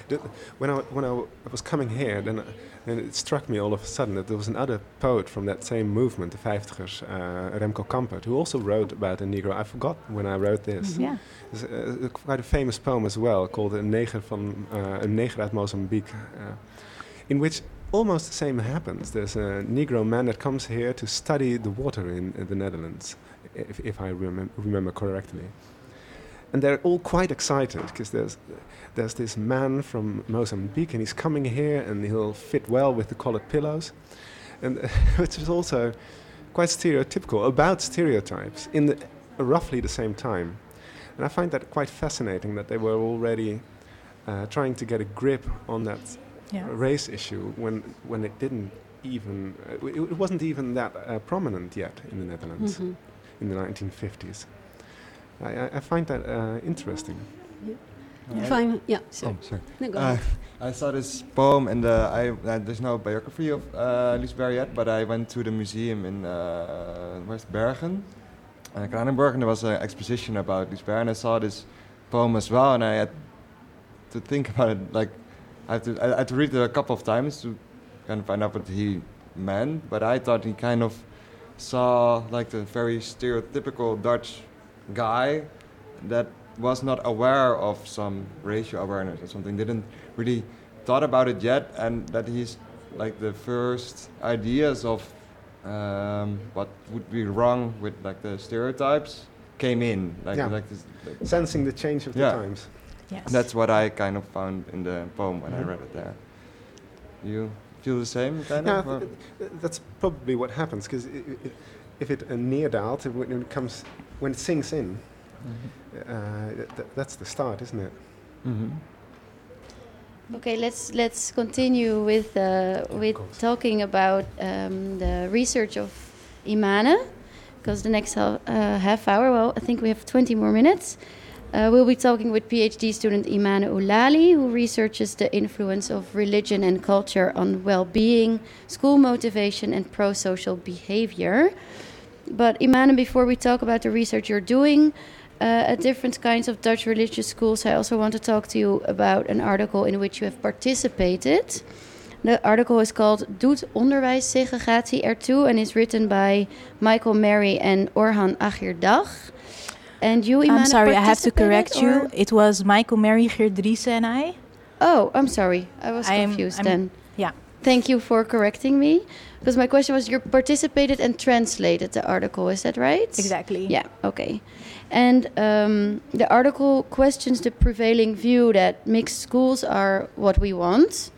The- when I when I was coming here, then, then it struck me all of a sudden that there was another poet from that same movement, the Vijftigers, uh, Remco Campert, who also wrote about a Negro. I forgot when I wrote this. Yeah. It's uh, quite a famous poem as well, called "Een Neger van uh, Een Neger uit Mozambique," uh, in which almost the same happens. There's a Negro man that comes here to study the water in, in the Netherlands, if, if I remem- remember correctly. And they're all quite excited because there's there's this man from Mozambique and he's coming here and he'll fit well with the colored pillows, and <laughs> which is also quite stereotypical about stereotypes in the, roughly the same time. And I find that quite fascinating that they were already uh, trying to get a grip on that Yeah. race issue when when it didn't even uh, it, it wasn't even that uh, prominent yet in the Netherlands Mhm. in the 1950s. I, I, I find that uh, interesting. If I'm, yeah, Oh, sorry. sorry. No, go Uh, ahead. I saw this poem, and uh, I uh, there's no biography of uh, Lucebert yet, but I went to the museum in uh, West Bergen, uh, Kranenburgh, and there was an exposition about Lucebert, and I saw this poem as well, and I had to think <laughs> about it. Like, I had to, I had to read it a couple of times to kind of find out what he meant, but I thought he kind of saw like the very stereotypical Dutch guy that was not aware of some racial awareness or something, didn't really thought about it yet, and that he's like the first ideas of um, what would be wrong with like the stereotypes came in, like Yeah. like, this, like Sensing the change of the Yeah. times. Yes. that's what I kind of found in the poem when I Mhm. read it there. You feel the same kind Yeah, of? or- th- th- that's probably what happens because if it uh, neerdaalt, when it comes, when it sinks in, uh, th- th- that's the start, isn't it? Mhm. Okay, let's let's continue with uh, with talking about um, the research of Imana, because the next half, uh, half hour, well, I think we have 20 more minutes. Uh, we'll be talking with PhD student Imana Oulali, who researches the influence of religion and culture on well-being, school motivation, and pro-social behavior. But Imane, before we talk about the research you're doing, uh, at different kinds of Dutch religious schools, I also want to talk to you about an article in which you have participated. The article is called Doet onderwijssegregatie ertoe and is written by Michael Merry and Orhan Agirdag. And you, I'm sorry, I have to correct participated, you. It was Michael Merry Geerdriese and I. Oh, I'm sorry. I was I am- confused I'm- then. yeah. Thank you for correcting me. Because my question was you participated and translated the article, is that right? Exactly. Yeah, okay. And um, the article questions the prevailing view that mixed schools are what we want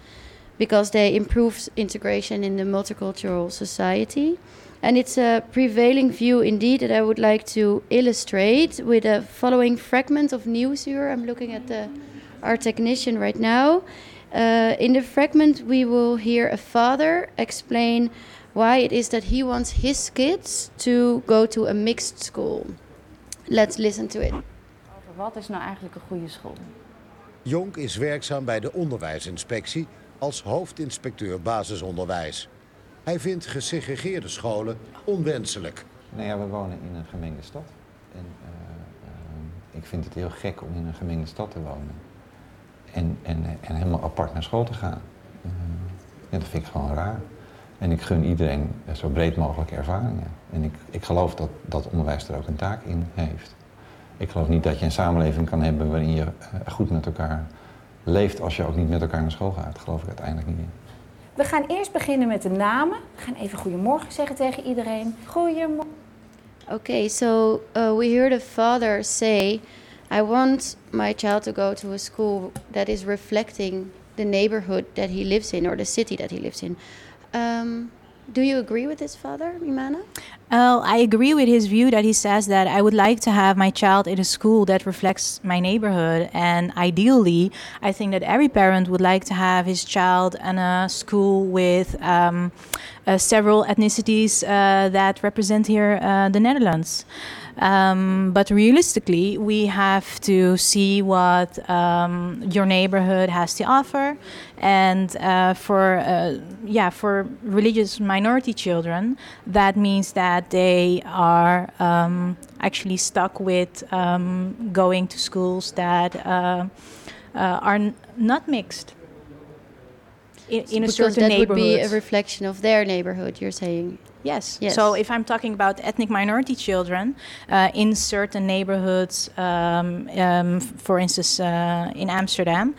because they improve integration in the multicultural society. And it's a prevailing view indeed that I would like to illustrate with a following fragment of news here. I'm looking at the our technician right now. Uh, in the fragment, we will hear a father explain why it is that he wants his kids to go to a mixed school. Let's listen to it. Over wat is nou eigenlijk een goede school? Jonk is werkzaam bij de onderwijsinspectie als hoofdinspecteur basisonderwijs. Hij vindt gesegregeerde scholen onwenselijk. Nou ja, we wonen in een gemengde stad. En eh, eh, ik vind het heel gek om in een gemengde stad te wonen. En, en, en helemaal apart naar school te gaan. Eh, ja, dat vind ik gewoon raar. En ik gun iedereen eh, zo breed mogelijk ervaringen. En ik, ik geloof dat, dat onderwijs er ook een taak in heeft. Ik geloof niet dat je een samenleving kan hebben waarin je eh, goed met elkaar leeft als je ook niet met elkaar naar school gaat. Dat geloof ik uiteindelijk niet in. We gaan eerst beginnen met de namen. We gaan even goedemorgen zeggen tegen iedereen. Goedemorgen. Okay, so uh, we hear the father say I want my child to go to a school that is reflecting the neighborhood that he lives in or the city that he lives in. Um, do you agree with his father, Imana? Oh, I agree with his view that he says that I would like to have my child in a school that reflects my neighborhood. And ideally, I think that every parent would like to have his child in a school with um, uh, several ethnicities uh, that represent here uh, the Netherlands. Um, but realistically, we have to see what um, your neighborhood has to offer, and uh, for uh, yeah, for religious minority children, that means that they are um, actually stuck with um, going to schools that uh, uh, are n- not mixed. In, in a because certain that would be a reflection of their neighborhood. You're saying. Yes. Yes. So if I'm talking about ethnic minority children uh, in certain neighborhoods, um, um, for instance, uh, in Amsterdam,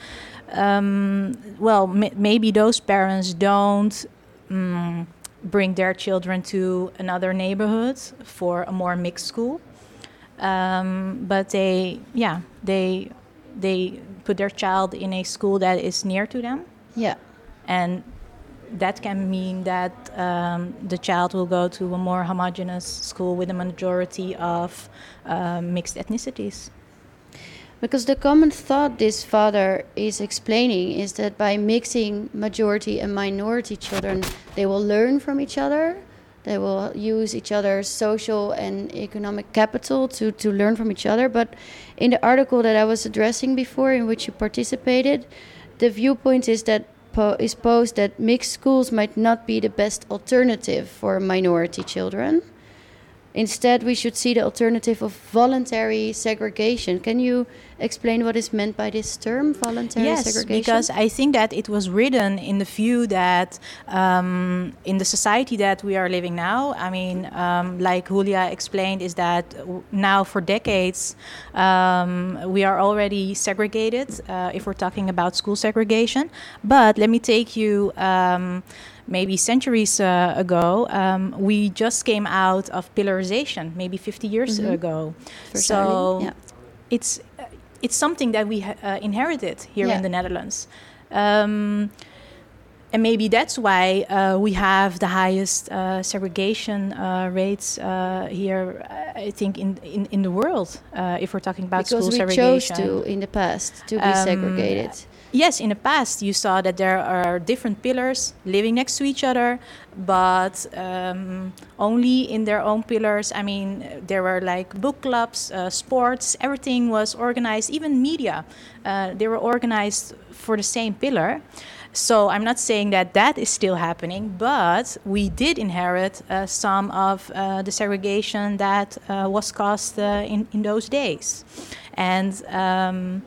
um, well, m- maybe those parents don't. mm bring their children to another neighborhood for a more mixed school, um, but they, yeah, they, they put their child in a school that is near to them Yeah. and that can mean that um, the child will go to a more homogeneous school with a majority of um, mixed ethnicities. Because the common thought this father is explaining is that by mixing majority and minority children, they will learn from each other. They will use each other's social and economic capital to, to learn from each other. But in the article that I was addressing before, in which you participated, the viewpoint is that po- is posed that mixed schools might not be the best alternative for minority children. Instead, we should see the alternative of voluntary segregation. Can you explain what is meant by this term, voluntary yes, segregation? because I think that it was written in the view that um, in the society that we are living now, I mean, um, like Julia explained, is that now for decades um, we are already segregated uh, if we're talking about school segregation. But let me take you. Maybe centuries uh, ago, um, we just came out of pillarization, maybe 50 years Mhm. ago. For so yeah. it's uh, it's something that we ha- uh, inherited here Yeah. in the Netherlands. Um, and maybe that's why uh, we have the highest uh, segregation uh, rates uh, here, I think, in, in, in the world, uh, if we're talking about because school we segregation. chose to in the past to be Um, segregated. Yes, in the past you saw that there are different pillars living next to each other, but um, only in their own pillars. I mean, there were like book clubs, uh, sports, everything was organized, even media. Uh, they were organized for the same pillar. So I'm not saying that that is still happening, but we did inherit uh, some of uh, the segregation that uh, was caused uh, in, in those days. And um,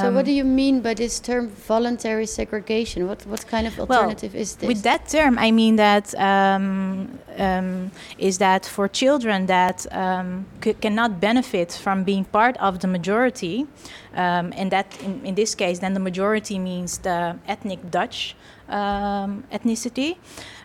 so, um, what do you mean by this term, voluntary segregation? What what kind of Well, alternative is this? With that term, I mean that um, um, is that for children that um, c- cannot benefit from being part of the majority, um, and that in, in this case, then the majority means the ethnic Dutch um, ethnicity.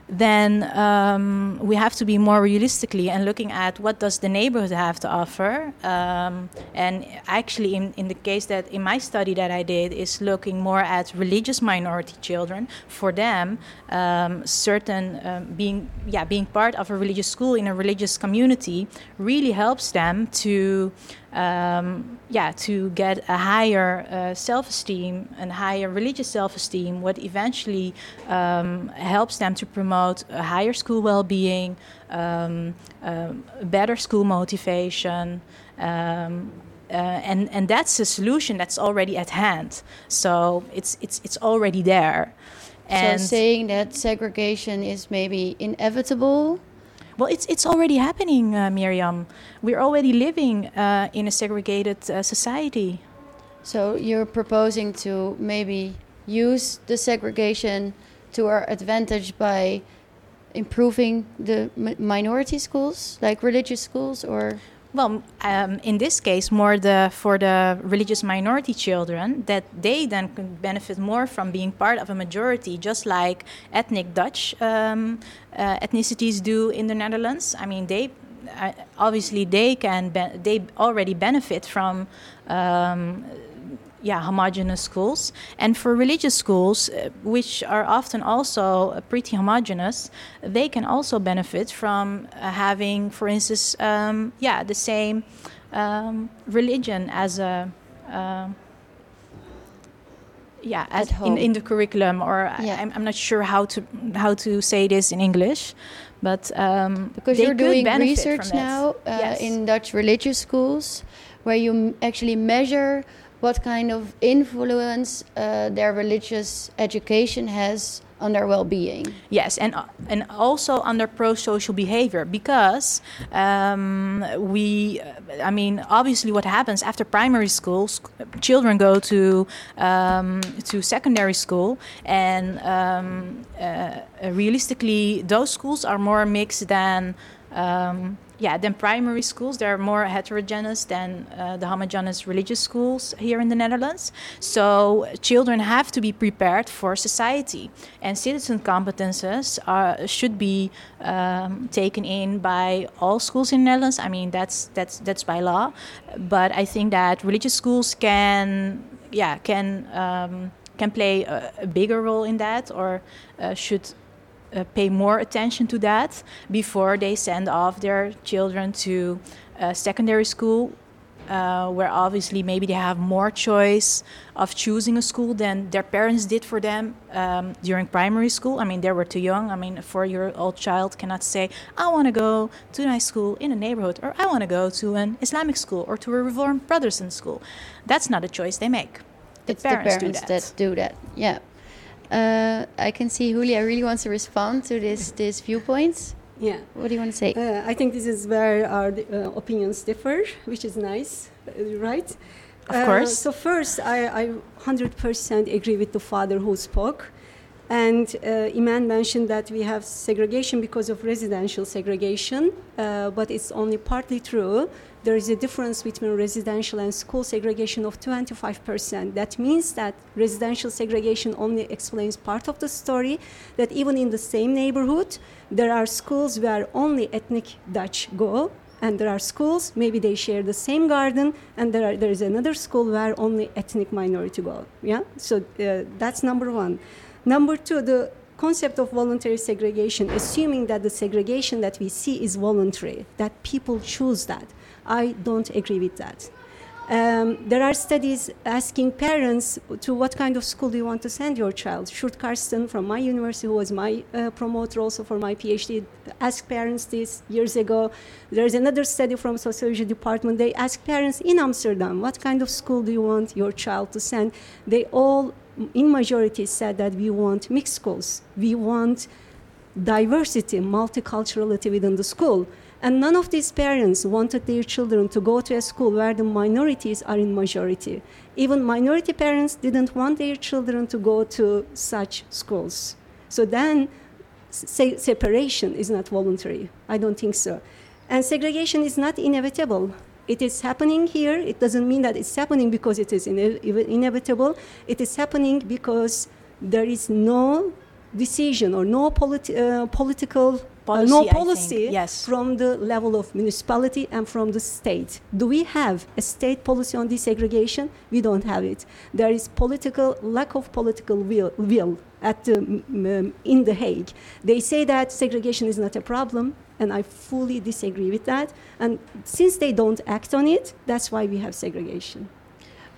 Then um, we have to be more realistically and looking at what does the neighborhood have to offer. Um, and actually, in, in the case that in my study that I did is looking more at religious minority children. For them, um, certain um, being yeah being part of a religious school in a religious community really helps them to um, yeah to get a higher uh, self-esteem and higher religious self-esteem what eventually um, helps them to promote a higher school well-being um, um, better school motivation um, uh, and and that's a solution that's already at hand so it's it's it's already there and so, saying that segregation is maybe inevitable. Well, it's it's already happening, uh, Miriam. We're already living uh, in a segregated uh, society. So, you're proposing to maybe use the segregation to our advantage by improving the mi- minority schools, like religious schools, or Well, um, in this case, more the for the religious minority children that they then can benefit more from being part of a majority, just like ethnic Dutch um, uh, ethnicities do in the Netherlands. I mean, they uh, obviously they can they already benefit from um, yeah homogenous schools and for religious schools uh, which are often also uh, pretty homogenous they can also benefit from uh, having for instance um, yeah the same um, religion as a um, yeah At as in, in the curriculum or I- Yeah. I'm, I'm not sure how to how to say this in english but um, Because you're doing research now uh, Yes. in Dutch religious schools, where you m- actually measure what kind of influence uh, their religious education has on their well-being. Yes, and uh, and also under pro-social behavior because um, we, uh, I mean, obviously, what happens after primary school, sc- children go to um, to secondary school, and um, uh, realistically, those schools are more mixed than. Yeah, than primary schools. They're more heterogeneous than uh, the homogeneous religious schools here in the Netherlands. So children have to be prepared for society, and citizen competences are, should be um, taken in by all schools in the Netherlands. I mean, that's that's that's by law, but I think that religious schools can, yeah, can um, can play a, a bigger role in that, or uh, should uh, pay more attention to that before they send off their children to uh, secondary school, uh, where obviously maybe they have more choice of choosing a school than their parents did for them um, during primary school. I mean, they were too young. I mean, a four year old child cannot say, I want to go to a nice school in a neighborhood, or I want to go to an Islamic school or to a Reformed Protestant school. That's not a choice they make. The it's the parents do that do that. Yeah. Uh, I can see Julia really wants to respond to this this viewpoints. Yeah. What do you want to say? Uh, I think this is where our uh, opinions differ, which is nice, uh, right? Of course. So first, I, I 100% agree with the father who spoke. And uh, Iman mentioned that we have segregation because of residential segregation, uh, but it's only partly true. There is a difference between residential and school segregation of 25%. That means that residential segregation only explains part of the story, that even in the same neighborhood, there are schools where only ethnic Dutch go, and there are schools maybe they share the same garden and there, are, there is another school where only ethnic minority go yeah so uh, that's number one number two the concept of voluntary segregation assuming that the segregation that we see is voluntary that people choose that i don't agree with that um, there are studies asking parents to what kind of school do you want to send your child. Sjoerd Karsten from my university, who was my uh, promoter also for my PhD, asked parents this years ago. There's another study from sociology department. They asked parents in Amsterdam, what kind of school do you want your child to send? They all, in majority, said that we want mixed schools. We want diversity, multiculturality within the school. And none of these parents wanted their children to go to a school where the minorities are in majority. Even minority parents didn't want their children to go to such schools. So then, se- separation is not voluntary. I don't think so. And segregation is not inevitable. It is happening here. It doesn't mean that it's happening because it is ine- inevitable. It is happening because there is no decision or no politi- uh, political Policy, uh, no policy yes. from the level of municipality and from the state. Do we have a state policy on desegregation? We don't have it. There is political lack of political will, will at the, um, in the Hague. They say that segregation is not a problem, and I fully disagree with that. And since they don't act on it, that's why we have segregation.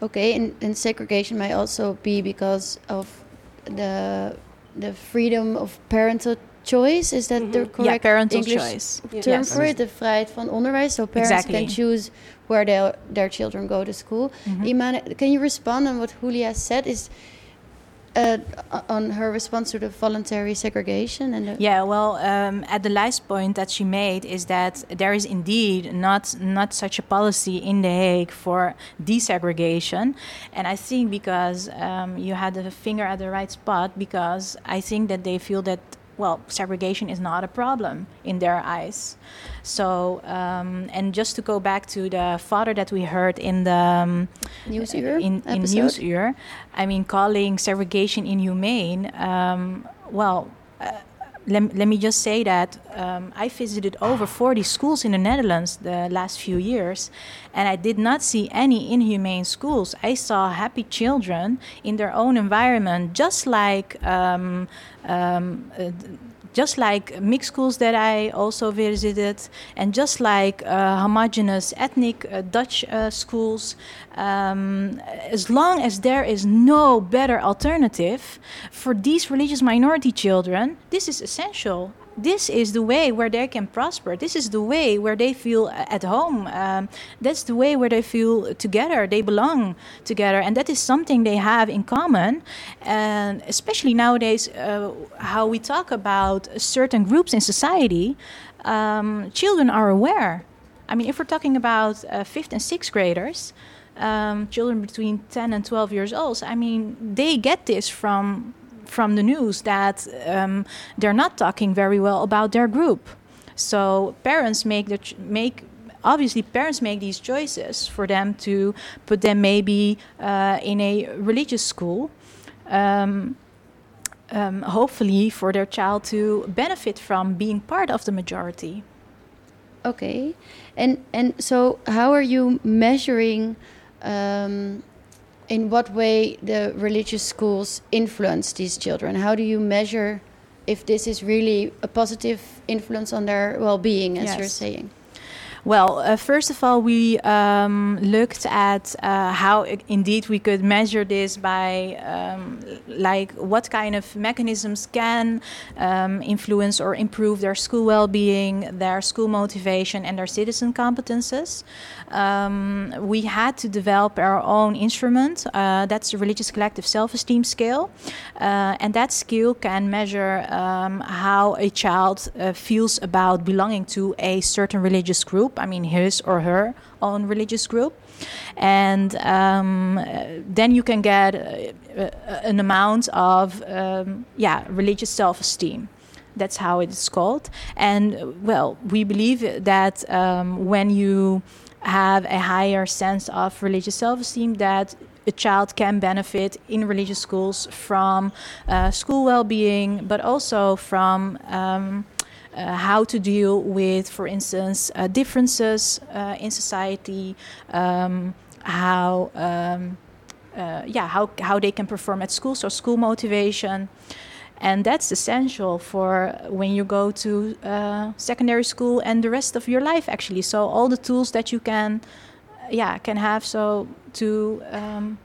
Okay, and, and segregation may also be because of the the freedom of parental choice. Is that the Mhm. correct Yeah, parental English choice. Yeah. term Yes. for it? The vrijheid van onderwijs. So parents Exactly. can choose where their their children go to school. Mhm. Iman, can you respond on what Julia said? Is uh, on her response to the voluntary segregation and Yeah, well, um, at the last point that she made is that there is indeed not not such a policy in The Hague for desegregation, and I think because um, you had the finger at the right spot, because I think that they feel that well, segregation is not a problem in their eyes. So, um, and just to go back to the father that we heard in the um, in, in I mean, calling segregation inhumane. Um, well, uh, let, let me just say that um, I visited over 40 schools in the Netherlands the last few years, and I did not see any inhumane schools. I saw happy children in their own environment, just like. Um, um, uh, just like mixed schools that I also visited, and just like uh, homogenous ethnic uh, Dutch uh, schools, um, as long as there is no better alternative for these religious minority children, this is essential this is the way where they can prosper. This is the way where they feel at home. Um, that's the way where they feel together. They belong together, and that is something they have in common. And especially nowadays, uh, how we talk about certain groups in society, um, children are aware. I mean, if we're talking about uh, fifth and sixth graders. Um, children between 10 and 12 years old, I mean, they get this from from the news that um, they're not talking very well about their group. So parents make the ch- make obviously parents make these choices for them to put them maybe uh, in a religious school. Um, um, hopefully for their child to benefit from being part of the majority. Okay, and and so how are you measuring um, in what way the religious schools influence these children? How do you measure if this is really a positive influence on their well-being, as yes. you're saying? Well, uh, first of all, we um, looked at uh, how indeed we could measure this by um, like what kind of mechanisms can um, influence or improve their school well-being, their school motivation, and their citizen competences. Um, we had to develop our own instrument. Uh, that's the religious collective self-esteem scale, uh, and that scale can measure um, how a child uh, feels about belonging to a certain religious group group, I mean his or her own religious group. And um, then you can get uh, an amount of, um, yeah, religious self esteem. That's how it is called. And well, we believe that um, when you have a higher sense of religious self esteem, that a child can benefit in religious schools from uh, school well being, but also from um, uh, how to deal with, for instance, uh, differences uh, in society, um, how um, yeah, how how they can perform at school, so school motivation. And that's essential for when you go to secondary school and the rest of your life, actually. So all the tools that you can, yeah, can have so to um,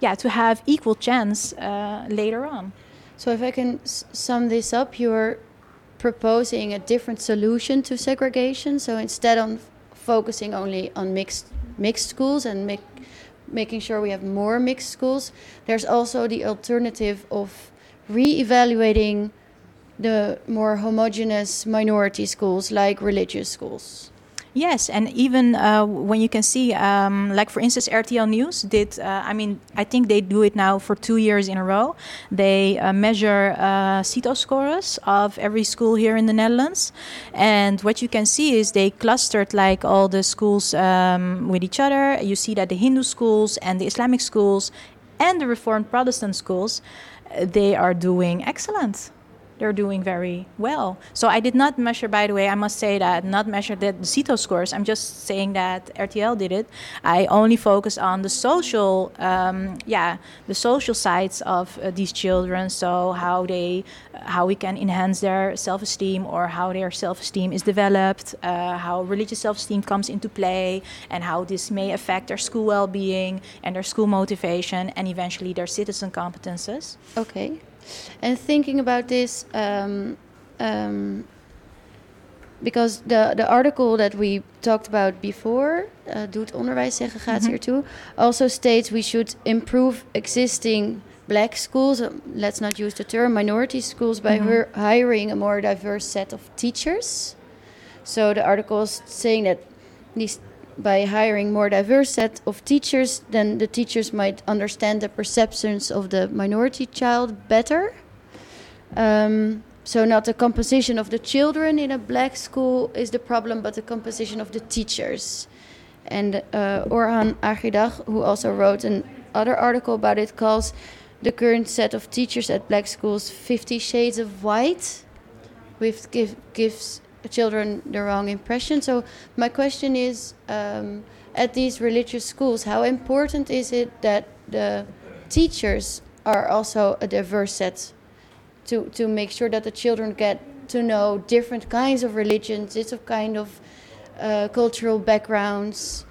yeah to have equal chance uh, later on. So if I can sum this up, you're proposing a different solution to segregation. So instead of focusing only on mixed mixed schools and making sure we have more mixed schools, there's also the alternative of re-evaluating the more homogeneous minority schools like religious schools. Yes, and even uh, when you can see, um, like for instance, RTL News did. Uh, I mean, I think they do it now for two years in a row. They uh, measure uh, CITO scores of every school here in the Netherlands, and what you can see is they clustered like all the schools um, with each other. You see that the Hindu schools and the Islamic schools and the Reformed Protestant schools, uh, they are doing excellent they're doing very well. So I did not measure, by the way, I must say that, not measure the CITO scores. I'm just saying that RTL did it. I only focus on the social, um, yeah, the social sides of uh, these children. So how they, how we can enhance their self-esteem or how their self-esteem is developed, uh, how religious self-esteem comes into play, and how this may affect their school well-being and their school motivation, and eventually their citizen competences. Okay. And thinking about this, um, um, because the, the article that we talked about before, uh, Doet onderwijssegregatie mm -hmm. also states we should improve existing black schools, um, let's not use the term minority schools, by mm -hmm. hiring a more diverse set of teachers. So the article is saying that these by hiring more diverse set of teachers, then the teachers might understand the perceptions of the minority child better. Um, so not the composition of the children in a black school is the problem, but the composition of the teachers. And uh, Orhan Agirdag, who also wrote an other article about it, calls the current set of teachers at black schools 50 shades of white. with give, gives children the wrong impression. So my question is, um, at these religious schools, how important is it that the teachers are also a diverse set to to make sure that the children get to know different kinds of religions, different kind of uh, cultural backgrounds?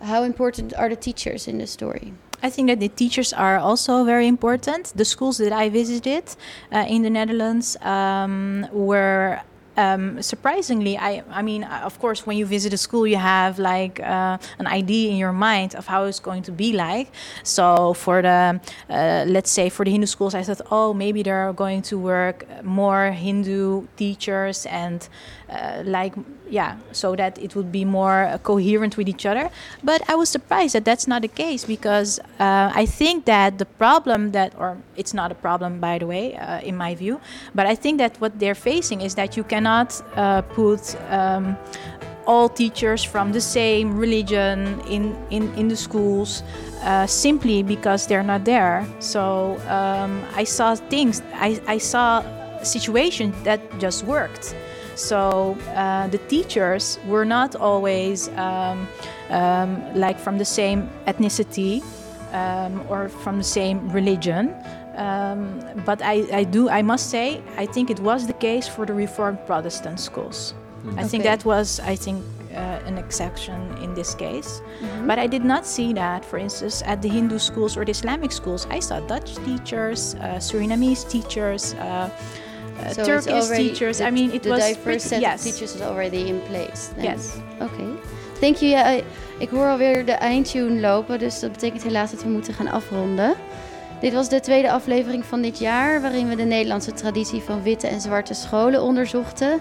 How important are the teachers in the story? I think that the teachers are also very important. The schools that I visited uh, in the Netherlands um, were um, surprisingly, I, I mean, uh, of course, when you visit a school, you have like uh, an idea in your mind of how it's going to be like. So for the, uh, let's say for the Hindu schools, I thought, oh, maybe they're going to work more Hindu teachers and uh, like, yeah, so that it would be more uh, coherent with each other. But I was surprised that that's not the case because uh, I think that the problem that, or it's not a problem, by the way, in my view, but I think that what they're facing is that you cannot uh, put um, all teachers from the same religion in, in, in the schools uh, simply because they're not there. So um, I saw things, I, I saw situations that just worked. So uh, the teachers were not always um, um, like from the same ethnicity um, or from the same religion. Um, but I, I do, I must say, I think it was the case for the Reformed Protestant schools. Mm-hmm. I think Okay. that was, I think, uh, an exception in this case. Mhm. But I did not see that, for instance, at the Hindu schools or the Islamic schools. I saw Dutch teachers, uh, Surinamese teachers, uh, uh, So Turkish teachers. I mean, it the was diverse pretty, set yes. of teachers is already in place. then. Yes. Oké. Thank you. Ja, I- ik hoor alweer de eindtune lopen, dus dat betekent helaas dat we moeten gaan afronden. Dit was de tweede aflevering van dit jaar, waarin we de Nederlandse traditie van witte en zwarte scholen onderzochten.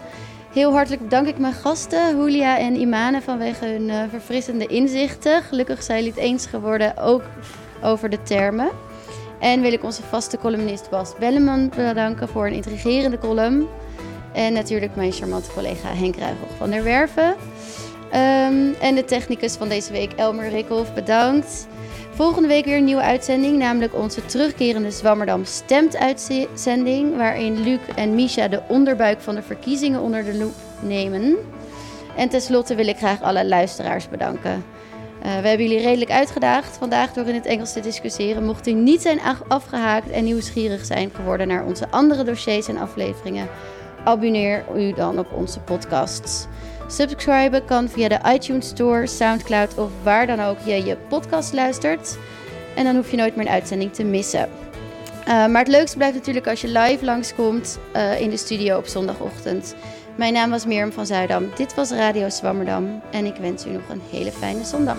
Heel hartelijk bedank ik mijn gasten, Julia en Imane, vanwege hun eh, verfrissende inzichten. Gelukkig zijn jullie het eens geworden, ook over de termen. En wil ik onze vaste columnist Bas Belleman bedanken voor een intrigerende column. En natuurlijk mijn charmante collega Henk Ruigel van der Werven. Ehm, en de technicus van deze week, Elmer Rikhoff, bedankt. Volgende week weer een nieuwe uitzending, namelijk onze terugkerende Zwammerdam Stemt uitzending, waarin Luc en Misha de onderbuik van de verkiezingen onder de loep nemen. En tenslotte wil ik graag alle luisteraars bedanken. Eh, we hebben jullie redelijk uitgedaagd vandaag door in het Engels te discussiëren. Mocht u niet zijn af- afgehaakt en nieuwsgierig zijn geworden naar onze andere dossiers en afleveringen, abonneer u dan op onze podcasts. Subscriben kan via de iTunes Store, Soundcloud of waar dan ook je je podcast luistert. En dan hoef je nooit meer een uitzending te missen. Eh, maar het leukste blijft natuurlijk als je live langskomt eh in de studio op zondagochtend. Mijn naam was Mirjam van Zuidam. Dit was Radio Zwammerdam. En ik wens u nog een hele fijne zondag.